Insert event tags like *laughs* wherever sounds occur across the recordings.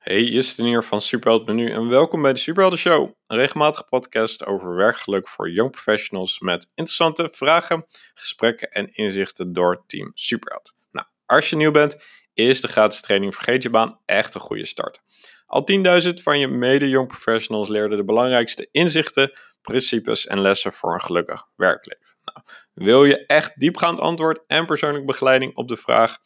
Hey, Justin hier van Superheld Menu en welkom bij de Superhelden Show. Een regelmatige podcast over werkgeluk voor young professionals met interessante vragen, gesprekken en inzichten door Team Superheld. Nou, als je nieuw bent, is de gratis training Vergeet je baan echt een goede start. Al 10.000 van je mede-young professionals leerden de belangrijkste inzichten, principes en lessen voor een gelukkig werkleven. Nou, wil je echt diepgaand antwoord en persoonlijke begeleiding op de vraag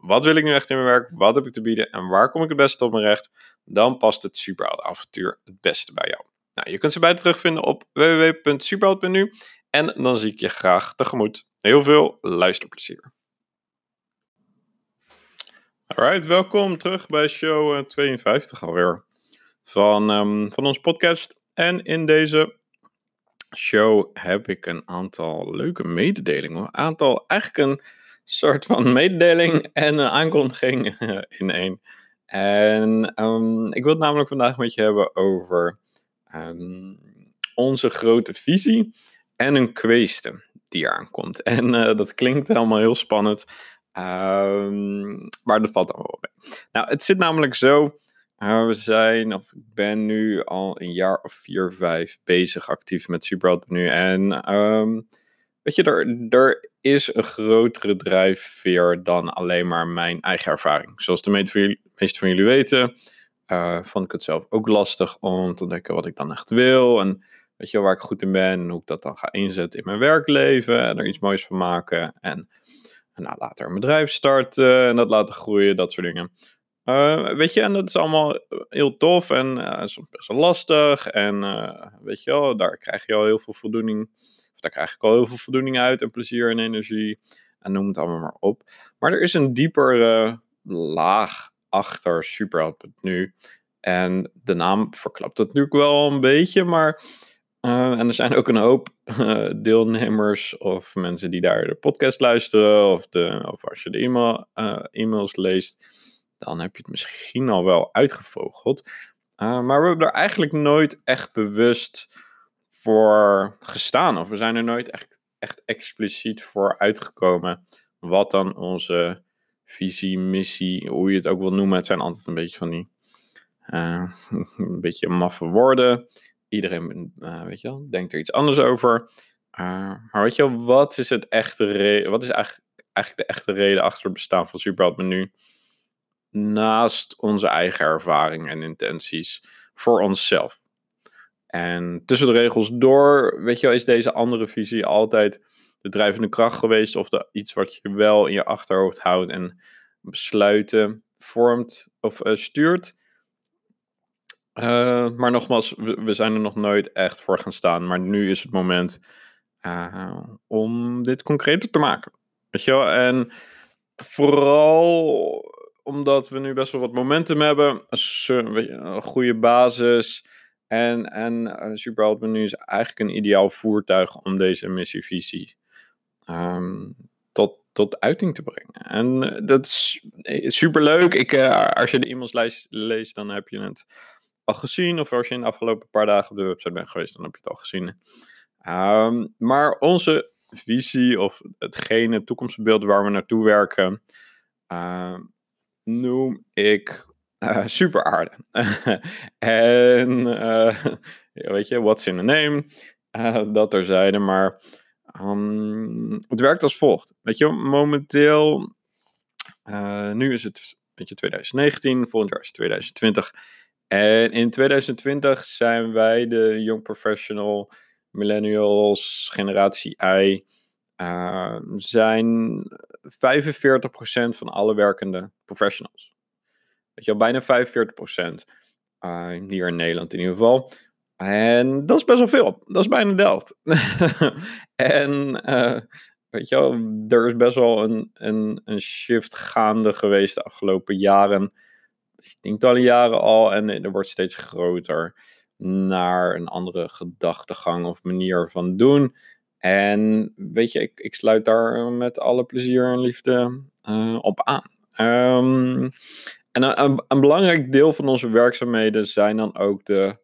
wat wil ik nu echt in mijn werk? Wat heb ik te bieden? En waar kom ik het beste op mijn recht? Dan past het avontuur het beste bij jou. Nou, je kunt ze beide terugvinden op www.superheld.nu. En dan zie ik je graag tegemoet. Heel veel luisterplezier. Alright, welkom terug bij show 52 eh, alweer van, um, van ons podcast. En in deze show heb ik een aantal leuke mededelingen. Een aantal, eigenlijk een soort van mededeling en een aankondiging *laughs* in één. En um, ik wil het namelijk vandaag met je hebben over um, onze grote visie en een kwestie die eraan komt. *laughs* En uh, dat klinkt allemaal heel spannend, um, maar dat valt allemaal wel mee. Nou, het zit namelijk zo. Uh, we zijn, of ik ben nu al een jaar of vier, vijf bezig actief met Superheld nu. En weet je, er, er is een grotere drijfveer dan alleen maar mijn eigen ervaring. Zoals de meeste van jullie weten, uh, vond ik het zelf ook lastig om te ontdekken wat ik dan echt wil. En weet je waar ik goed in ben en hoe ik dat dan ga inzetten in mijn werkleven en er iets moois van maken. En, nou, later een bedrijf starten en dat laten groeien, dat soort dingen. Uh, weet je, en dat is allemaal heel tof en uh, is best wel lastig. En weet je wel, daar krijg je al heel veel voldoening daar krijg ik al heel veel voldoening uit en plezier en energie. En noem het allemaal maar op. Maar er is een diepere laag achter Superhelp nu. En de naam verklapt het natuurlijk wel een beetje, maar. Uh, en er zijn ook een hoop uh, deelnemers of mensen die daar de podcast luisteren, of, de, of als je de e-mail, uh, e-mails leest, dan heb je het misschien al wel uitgevogeld. maar we hebben er eigenlijk nooit echt bewust voor gestaan. Of we zijn er nooit echt, echt expliciet voor uitgekomen. Wat dan onze visie, missie, hoe je het ook wil noemen. Het zijn altijd een beetje van die. Uh, *laughs* een beetje maffe woorden. Iedereen, uh, weet je wel, denkt er iets anders over. Uh, maar weet je wat is het echte? Wat is eigenlijk, eigenlijk de echte reden achter het bestaan van Superheld Menu? Naast onze eigen ervaring en intenties voor onszelf. En tussen de regels door, weet je wel, is deze andere visie altijd de drijvende kracht geweest. Of de, iets wat je wel in je achterhoofd houdt en besluiten vormt of uh, stuurt. Uh, maar nogmaals, we, zijn er nog nooit echt voor gaan staan. Maar nu is het moment uh, om dit concreter te maken. Weet je wel? En vooral omdat we nu best wel wat momentum hebben. Een goede basis en, en uh, is eigenlijk een ideaal voertuig om deze missievisie um, tot, tot uiting te brengen. En uh, dat is eh, superleuk. Ik, als je de e-mails leest, dan heb je het al gezien. Of als je in de afgelopen paar dagen op de website bent geweest, dan heb je het al gezien. Um, maar onze visie of hetgene toekomstbeeld waar we naartoe werken, uh, noem ik uh, super aarde. *laughs* en *laughs* uh, weet je, what's in the name? Uh, dat er zeiden, maar um, het werkt als volgt. Weet je, momenteel, nu is het weet je, 2019, volgend jaar is het 2020. En in 2020 zijn wij de young professional, millennials, generatie I, zijn 45% van alle werkende professionals. Weet je bijna 45 procent. Uh, hier in Nederland in ieder geval. En dat is best wel veel. Dat is bijna de helft. *laughs* en uh, weet je wel, er is best wel een, een, een shift gaande geweest de afgelopen jaren. Tientallen jaren al. En er wordt steeds groter naar een andere gedachtegang of manier van doen. En weet je, ik, ik sluit daar met alle plezier en liefde uh, op aan. Um, en een, een, belangrijk deel van onze werkzaamheden zijn dan ook de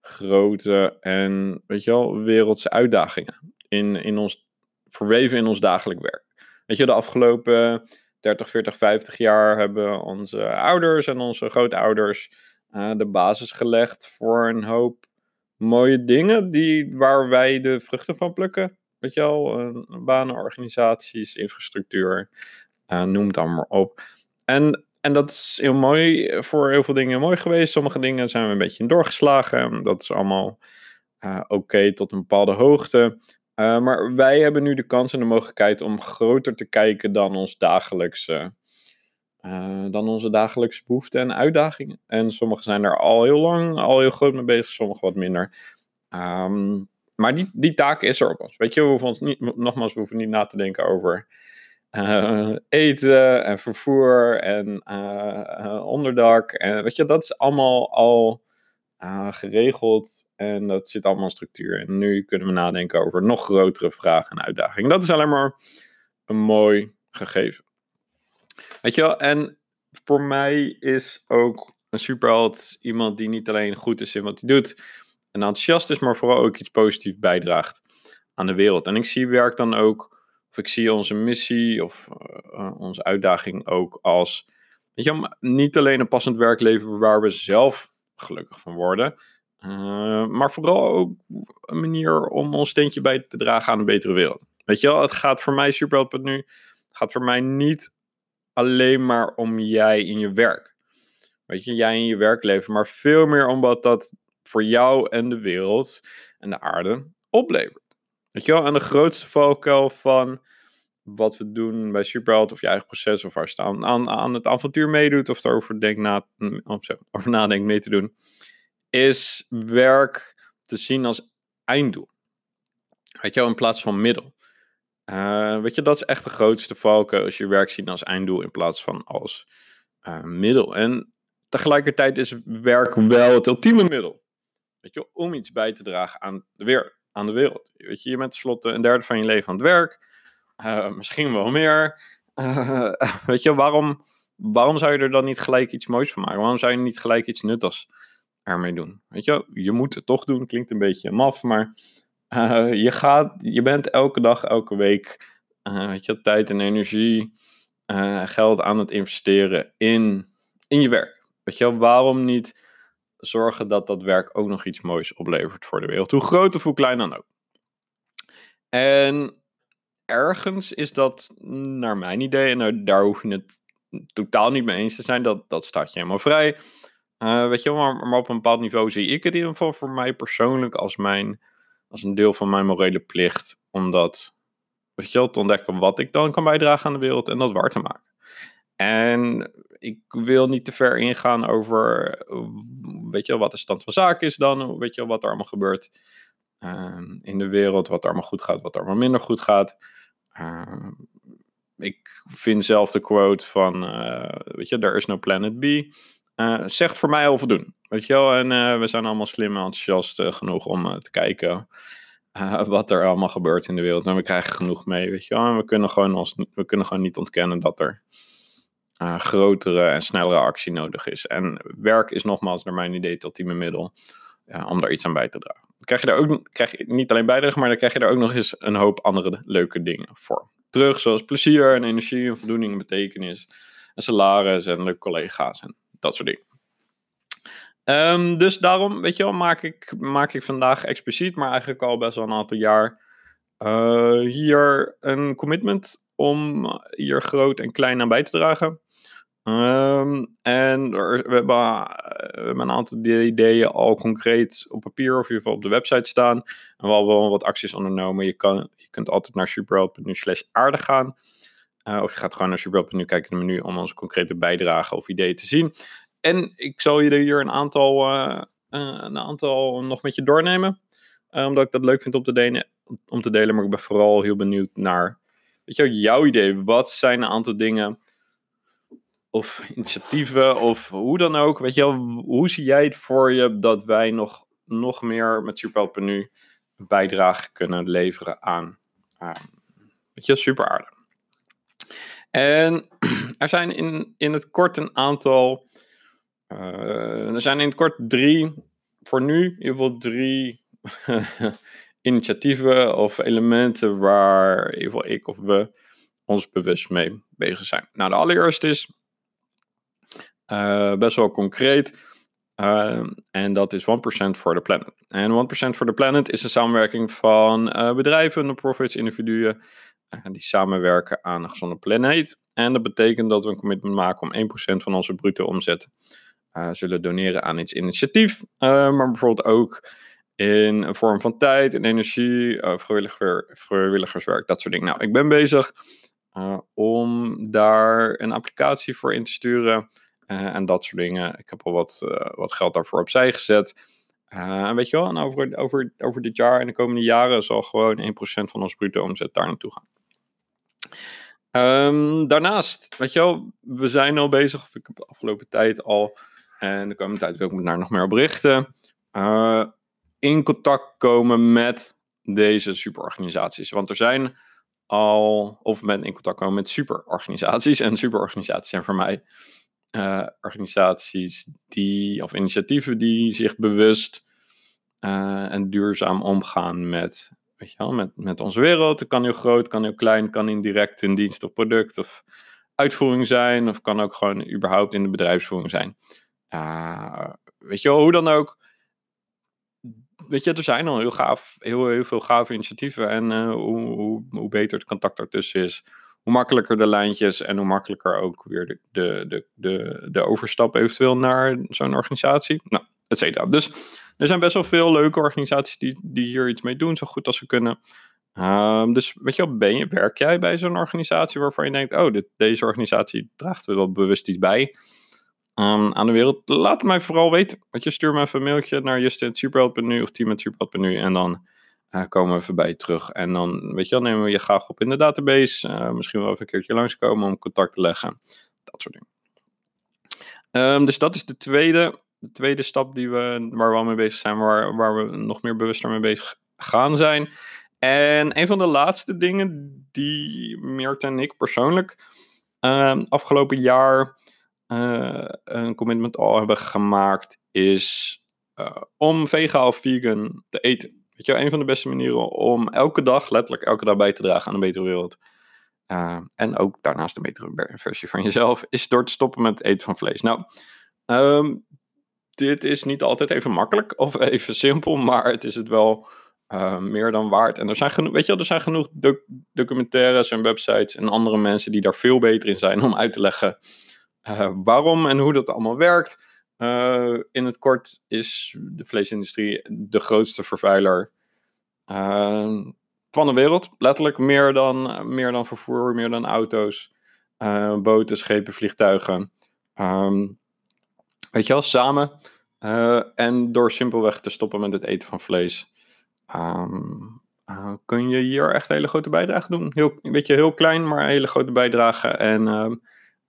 grote en, weet je wel, wereldse uitdagingen in, in ons, verweven in ons dagelijk werk. Weet je, de afgelopen 30, 40, 50 jaar hebben onze ouders en onze grootouders uh, de basis gelegd voor een hoop mooie dingen die, waar wij de vruchten van plukken. Weet je wel, uh, banen, organisaties, infrastructuur, uh, noem het allemaal op. En, en dat is heel mooi, voor heel veel dingen mooi geweest. Sommige dingen zijn we een beetje doorgeslagen. Dat is allemaal oké tot een bepaalde hoogte. maar wij hebben nu de kans en de mogelijkheid om groter te kijken dan ons dagelijkse dan onze dagelijkse behoeften en uitdagingen. En sommige zijn er al heel lang, al heel groot mee bezig, sommige wat minder. Um, maar die, die taak is er op ons. Weet je, we hoeven ons niet, nogmaals, we hoeven niet na te denken over uh, eten en vervoer en uh, onderdak. En weet je, dat is allemaal al geregeld en dat zit allemaal in structuur. En nu kunnen we nadenken over nog grotere vragen en uitdagingen. Dat is alleen maar een mooi gegeven. Weet je wel, en voor mij is ook een superheld iemand die niet alleen goed is in wat hij doet en enthousiast is, maar vooral ook iets positiefs bijdraagt aan de wereld. En ik zie werk dan ook, of ik zie onze missie of uh, onze uitdaging ook als, weet je niet alleen een passend werk leveren waar we zelf gelukkig van worden, uh, maar vooral ook een manier om ons steentje bij te dragen aan een betere wereld. Weet je wel, het gaat voor mij, nu, het gaat voor mij niet alleen maar om jij in je werk. Weet je, jij in je werkleven, maar veel meer omdat dat voor jou en de wereld en de aarde oplevert. Weet je wel, en de grootste valkuil van wat we doen bij Superheld of je eigen proces of als je aan, aan, het avontuur meedoet of erover denkt na, of zo, over nadenkt mee te doen, is werk te zien als einddoel. Weet je wel, in plaats van middel. Uh, weet je, dat is echt de grootste valken als je werk ziet als einddoel in plaats van als uh, middel. En tegelijkertijd is werk wel het ultieme middel. Weet je, om iets bij te dragen aan de, weer, aan de wereld. Weet je, je bent tenslotte een derde van je leven aan het werk. Uh, misschien wel meer. *laughs* weet je, waarom, waarom zou je er dan niet gelijk iets moois van maken? Waarom zou je niet gelijk iets nuttigs ermee doen? Weet je, je moet het toch doen. Klinkt een beetje maf, maar uh, je, gaat, je bent elke dag, elke week, weet je, tijd en energie, geld aan het investeren in, in je werk. Weet je, waarom niet zorgen dat dat werk ook nog iets moois oplevert voor de wereld? Hoe groot of hoe klein dan ook. En ergens is dat, naar mijn idee, en daar hoef je het totaal niet mee eens te zijn, dat, dat staat je helemaal vrij. weet je, maar, maar op een bepaald niveau zie ik het in ieder geval voor mij persoonlijk als mijn als een deel van mijn morele plicht om dat, weet je te ontdekken wat ik dan kan bijdragen aan de wereld en dat waar te maken. En ik wil niet te ver ingaan over, weet je wel, wat de stand van zaken is dan, weet je wel, wat er allemaal gebeurt uh, in de wereld, wat er allemaal goed gaat, wat er allemaal minder goed gaat. Uh, ik vind zelf de quote van, uh, weet je, there is no planet B, uh, zegt voor mij al voldoende. Weet je wel, en we zijn allemaal slim en enthousiast genoeg om te kijken wat er allemaal gebeurt in de wereld. En we krijgen genoeg mee, weet je wel. En we kunnen gewoon, ons, we kunnen gewoon niet ontkennen dat er grotere en snellere actie nodig is. En werk is nogmaals, naar mijn idee, het ultieme middel om daar iets aan bij te dragen. Dan krijg je daar ook krijg je niet alleen bijdrage, maar dan krijg je daar ook nog eens een hoop andere leuke dingen voor. Terug, zoals plezier en energie en voldoening en betekenis. En salaris en leuke collega's en dat soort dingen. Um, dus daarom, weet je wel, maak ik, maak ik vandaag expliciet, maar eigenlijk al best wel een aantal jaar, uh, hier een commitment om hier groot en klein aan bij te dragen. Um, en er, we, hebben, een aantal ideeën al concreet op papier of in ieder geval op de website staan. En we hebben wel wat acties ondernomen. Je, kan, je kunt altijd naar superhelp.nu slash aarde gaan. Uh, of je gaat gewoon naar superhelp.nu kijken in het menu om onze concrete bijdrage of ideeën te zien. En ik zal je er hier een aantal, uh, een aantal nog met je doornemen. omdat ik dat leuk vind te, delen, om te delen. Maar ik ben vooral heel benieuwd naar weet je, jouw idee. Wat zijn een aantal dingen of initiatieven of hoe dan ook. Weet je hoe zie jij het voor je dat wij nog, nog meer met Superhelp.nu een bijdrage kunnen leveren aan, aan weet je, super aarde. En *clears throat* er zijn in, in het kort een aantal. Uh, er zijn in het kort drie, voor nu in ieder geval drie *laughs* initiatieven of elementen waar geval ik of we ons bewust mee bezig zijn. Nou, de allereerste is best wel concreet. en dat is 1% for the planet. En 1% for the planet is een samenwerking van bedrijven, non-profits, individuen die samenwerken aan een gezonde planeet. En dat betekent dat we een commitment maken om 1% van onze bruto omzet zullen doneren aan iets initiatief. Maar bijvoorbeeld ook in een vorm van tijd en energie, uh, vrijwilliger, vrijwilligerswerk, dat soort dingen. Nou, ik ben bezig om daar een applicatie voor in te sturen en dat soort dingen. Ik heb al wat, wat geld daarvoor opzij gezet. en weet je wel, en over, over, over dit jaar en de komende jaren zal gewoon 1% van ons bruto omzet daar naartoe gaan. Um, daarnaast, weet je wel, we zijn al bezig, of ik heb de afgelopen tijd al, en de komende tijd wil ik me daar nog meer op richten, in contact komen met deze superorganisaties. Want er zijn al, of men in contact komen met superorganisaties. En superorganisaties zijn voor mij uh, organisaties die, of initiatieven die zich bewust uh, en duurzaam omgaan met weet je wel, met, met onze wereld. Het kan heel groot, kan heel klein, kan indirect in dienst of product of uitvoering zijn, of kan ook gewoon überhaupt in de bedrijfsvoering zijn. Uh, weet je wel, hoe dan ook. Weet je, er zijn al heel, gaaf, heel, heel veel gave initiatieven. En uh, hoe, hoe, hoe, beter het contact ertussen is, hoe makkelijker de lijntjes en hoe makkelijker ook weer de, de, de, de, overstap eventueel naar zo'n organisatie. Nou, et cetera. Dus er zijn best wel veel leuke organisaties die, die hier iets mee doen, zo goed als ze kunnen. Um, dus weet je wel, ben je, werk jij bij zo'n organisatie waarvan je denkt, oh, deze organisatie draagt wel bewust iets bij um, aan de wereld? Laat mij vooral weten. Weet je, stuur me even een mailtje naar justin.superheld.nu of team.superheld.nu en dan uh, komen we even bij je terug. En dan, weet je wel, nemen we je graag op in de database. Uh, misschien wel even een keertje langskomen om contact te leggen. Dat soort dingen. Um, dus dat is de tweede de tweede stap die we, waar we al mee bezig zijn, waar, waar we nog meer bewuster mee bezig gaan zijn. En een van de laatste dingen die Meert en ik persoonlijk uh, afgelopen jaar uh, een commitment al hebben gemaakt, is uh, om vega of vegan te eten. Weet je, een van de beste manieren om elke dag, letterlijk elke dag bij te dragen aan een betere wereld. Uh, en ook daarnaast een betere versie van jezelf, is door te stoppen met het eten van vlees. Nou, um, dit is niet altijd even makkelijk of *laughs* even simpel, maar het is het wel meer dan waard. En er zijn genoeg, weet je wel, er zijn genoeg doc documentaires en websites en andere mensen die daar veel beter in zijn om uit te leggen uh, waarom en hoe dat allemaal werkt. Uh, in het kort is de vleesindustrie de grootste vervuiler van de wereld. Letterlijk meer dan, meer dan vervoer, meer dan auto's, boten, schepen, vliegtuigen. Um, Weet je wel, samen. En door simpelweg te stoppen met het eten van vlees. Uh, kun je hier echt een hele grote bijdrage doen. Heel, een beetje heel klein, maar een hele grote bijdrage. En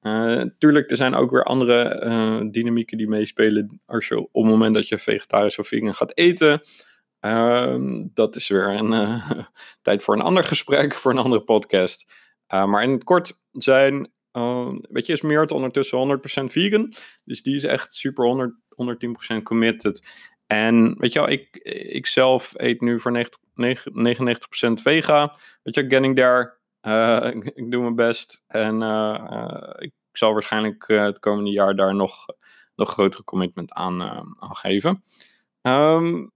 uh, tuurlijk, er zijn ook weer andere dynamieken die meespelen. Als je op het moment dat je vegetarisch of vegan gaat eten. Ehm, dat is weer een *laughs* tijd voor een ander gesprek, voor een andere podcast. maar in het kort zijn weet je, is Meert ondertussen 100% vegan. Dus die is echt super 100, 110% committed. En weet je wel, ik, ik zelf eet nu voor 90, 99% vega. Weet je, getting there. *laughs* Uh, ik, doe mijn best. En uh, ik zal waarschijnlijk het komende jaar daar nog, nog grotere commitment aan, geven. Um,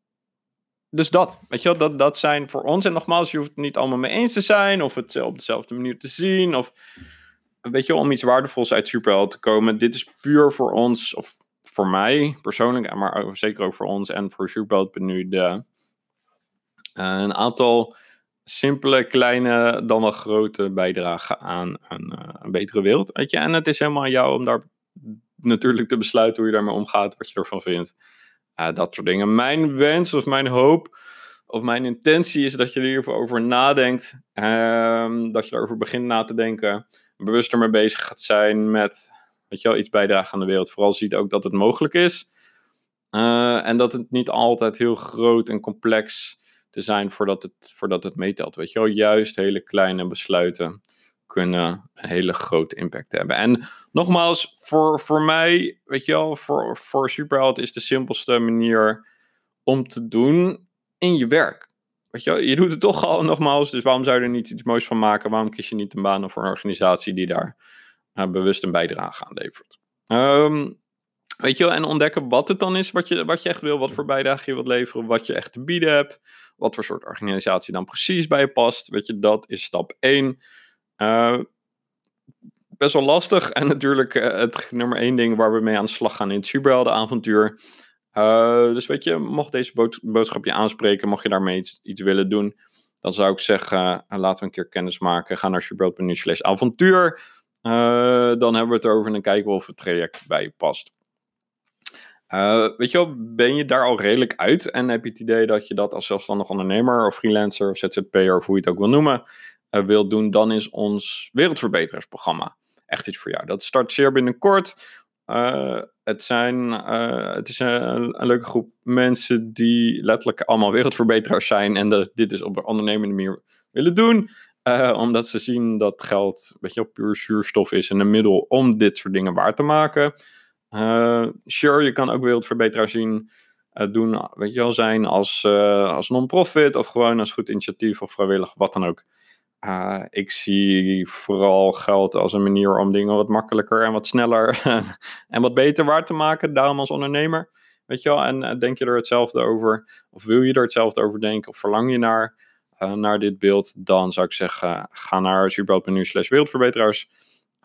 dus dat, weet je wel, dat, dat zijn voor ons. En nogmaals, je hoeft het niet allemaal mee eens te zijn. Of het op dezelfde manier te zien. Of weet je, om iets waardevols uit Superheld te komen. Dit is puur voor ons, of voor mij persoonlijk, maar zeker ook voor ons en voor Superheld uh, een aantal simpele, kleine, dan wel grote bijdragen aan een, uh, een, betere wereld. Weet je? En het is helemaal aan jou om daar natuurlijk te besluiten hoe je daarmee omgaat, wat je ervan vindt. Uh, dat soort dingen. Mijn wens of mijn hoop of mijn intentie is dat je er hierover over nadenkt. Um, dat je erover begint na te denken bewuster mee bezig gaat zijn met weet je wel, iets bijdragen aan de wereld. Vooral ziet ook dat het mogelijk is. Uh, en dat het niet altijd heel groot en complex te zijn voordat het, voordat het meetelt. Weet je wel, juist hele kleine besluiten kunnen een hele grote impact hebben. En nogmaals, voor, voor mij, weet je wel, voor, voor Superheld is de simpelste manier om te doen in je werk. weet je, je doet het toch al nogmaals, dus waarom zou je er niet iets moois van maken? Waarom kies je niet een baan of een organisatie die daar uh, bewust een bijdrage aan levert? Um, weet je wel, en ontdekken wat het dan is wat je, wat je echt wil, wat voor bijdrage je wilt leveren, wat je echt te bieden hebt, wat voor soort organisatie dan precies bij je past. Weet je, dat is stap 1. Uh, best wel lastig. *laughs* En natuurlijk uh, het nummer één ding waar we mee aan de slag gaan in het Superhelden-avontuur. Uh, dus weet je, mocht deze bood boodschap je aanspreken, mocht je daarmee iets, iets willen doen, dan zou ik zeggen, laten we een keer kennis maken. Ga naar superheld.nu slash avontuur. dan hebben we het erover en dan kijken we of het traject bij je past. Weet je wel, ben je daar al redelijk uit en heb je het idee dat je dat als zelfstandig ondernemer of freelancer of ZZP'er of hoe je het ook wil noemen, wilt doen, dan is ons wereldverbeteringsprogramma echt iets voor jou. Dat start zeer binnenkort. Uh, het, zijn, het is een, leuke groep mensen die letterlijk allemaal wereldverbeteraars zijn en de, dit dus op een ondernemende manier willen doen. Omdat ze zien dat geld weet je, puur zuurstof is en een middel om dit soort dingen waar te maken. Sure, je kan ook wereldverbeteraar zien, doen, weet je wel, zijn als, als non-profit of gewoon als goed initiatief of vrijwillig, wat dan ook. Uh, ik zie vooral geld als een manier om dingen wat makkelijker en wat sneller *laughs* en wat beter waar te maken. Daarom als ondernemer. Weet je wel, en denk je er hetzelfde over? Of wil je er hetzelfde over denken? Of verlang je naar, naar dit beeld? Dan zou ik zeggen, ga naar superheld.nu slash wereldverbeteraars.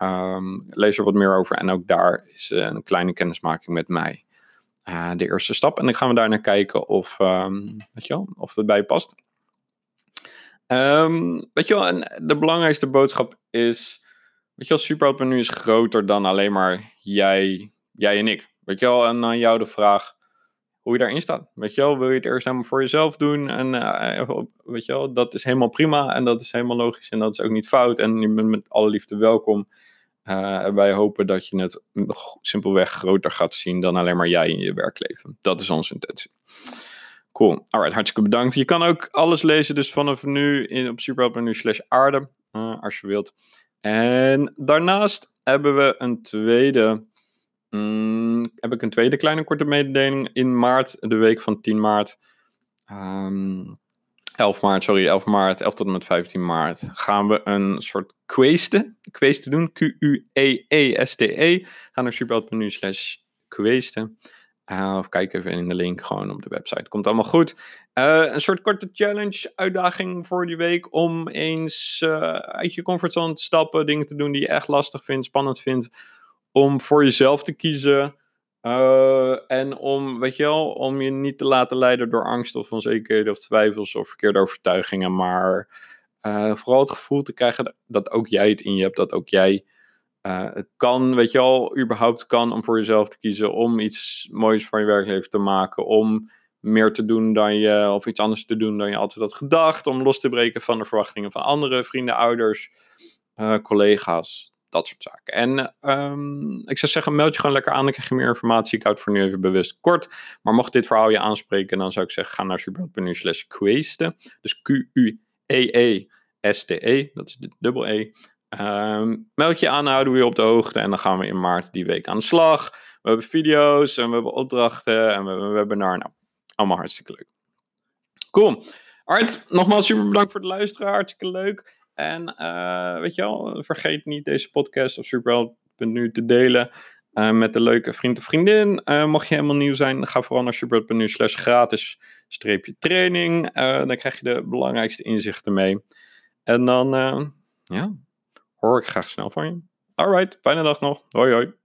Um, lees er wat meer over. En ook daar is een kleine kennismaking met mij de eerste stap. En dan gaan we daar naar kijken of, um, weet je wel, of het bij je past. Um, weet je wel, en de belangrijkste boodschap is, weet je wel, Superhelp nu is groter dan alleen maar jij, jij en ik. Weet je wel, en aan jou de vraag hoe je daarin staat. Weet je wel, wil je het eerst helemaal voor jezelf doen? En uh, weet je wel, dat is helemaal prima en dat is helemaal logisch en dat is ook niet fout. En je bent met alle liefde welkom. Uh, wij hopen dat je het simpelweg groter gaat zien dan alleen maar jij in je werkleven. Dat is onze intentie. Cool. Alright, hartstikke bedankt. Je kan ook alles lezen dus vanaf nu in, op superhelp.nu slash aarde, uh, als je wilt. En daarnaast hebben we een tweede, um, heb ik een tweede kleine korte mededeling in maart, de week van 10 maart. Um, 11 maart, sorry, 11 maart, 11 tot en met 15 maart, gaan we een soort queste doen, Q-U-E-E-S-T-E. -E. Ga naar superhelp.nu slash queste. Uh, of kijk even in de link gewoon op de website. Komt allemaal goed. Uh, een soort korte challenge, uitdaging voor die week. Om eens uh, uit je comfortzone te stappen. Dingen te doen die je echt lastig vindt, spannend vindt. Om voor jezelf te kiezen. En om, weet je wel, om je niet te laten leiden door angst of onzekerheden of twijfels of verkeerde overtuigingen. Maar vooral het gevoel te krijgen dat ook jij het in je hebt. Dat ook jij uh, het kan, weet je al, überhaupt kan om voor jezelf te kiezen, om iets moois van je werkleven te maken, om meer te doen dan je, of iets anders te doen dan je altijd had gedacht, om los te breken van de verwachtingen van andere vrienden, ouders, collega's, dat soort zaken. En um, ik zou zeggen, meld je gewoon lekker aan, dan krijg je meer informatie. Ik houd voor nu even bewust kort, maar mocht dit verhaal je aanspreken, dan zou ik zeggen, ga naar superheld.nu slash queste, dus Q-U-E-E-S-T-E, -E, dat is de dubbel E. Um, meld je aan, houden we je op de hoogte. En dan gaan we in maart die week aan de slag. We hebben video's en we hebben opdrachten en we hebben een webinar. Nou, allemaal hartstikke leuk. Cool. Alright, nogmaals super bedankt voor het luisteren. Hartstikke leuk. En uh, weet je wel, vergeet niet deze podcast of superheld.nu te delen. Uh, met een leuke vriend of vriendin. Uh, mocht je helemaal nieuw zijn, ga vooral naar superheld.nu slash gratis streepje training. dan krijg je de belangrijkste inzichten mee. En dan, ja, hoor ik graag snel van je. Alright, fijne dag nog. Hoi hoi.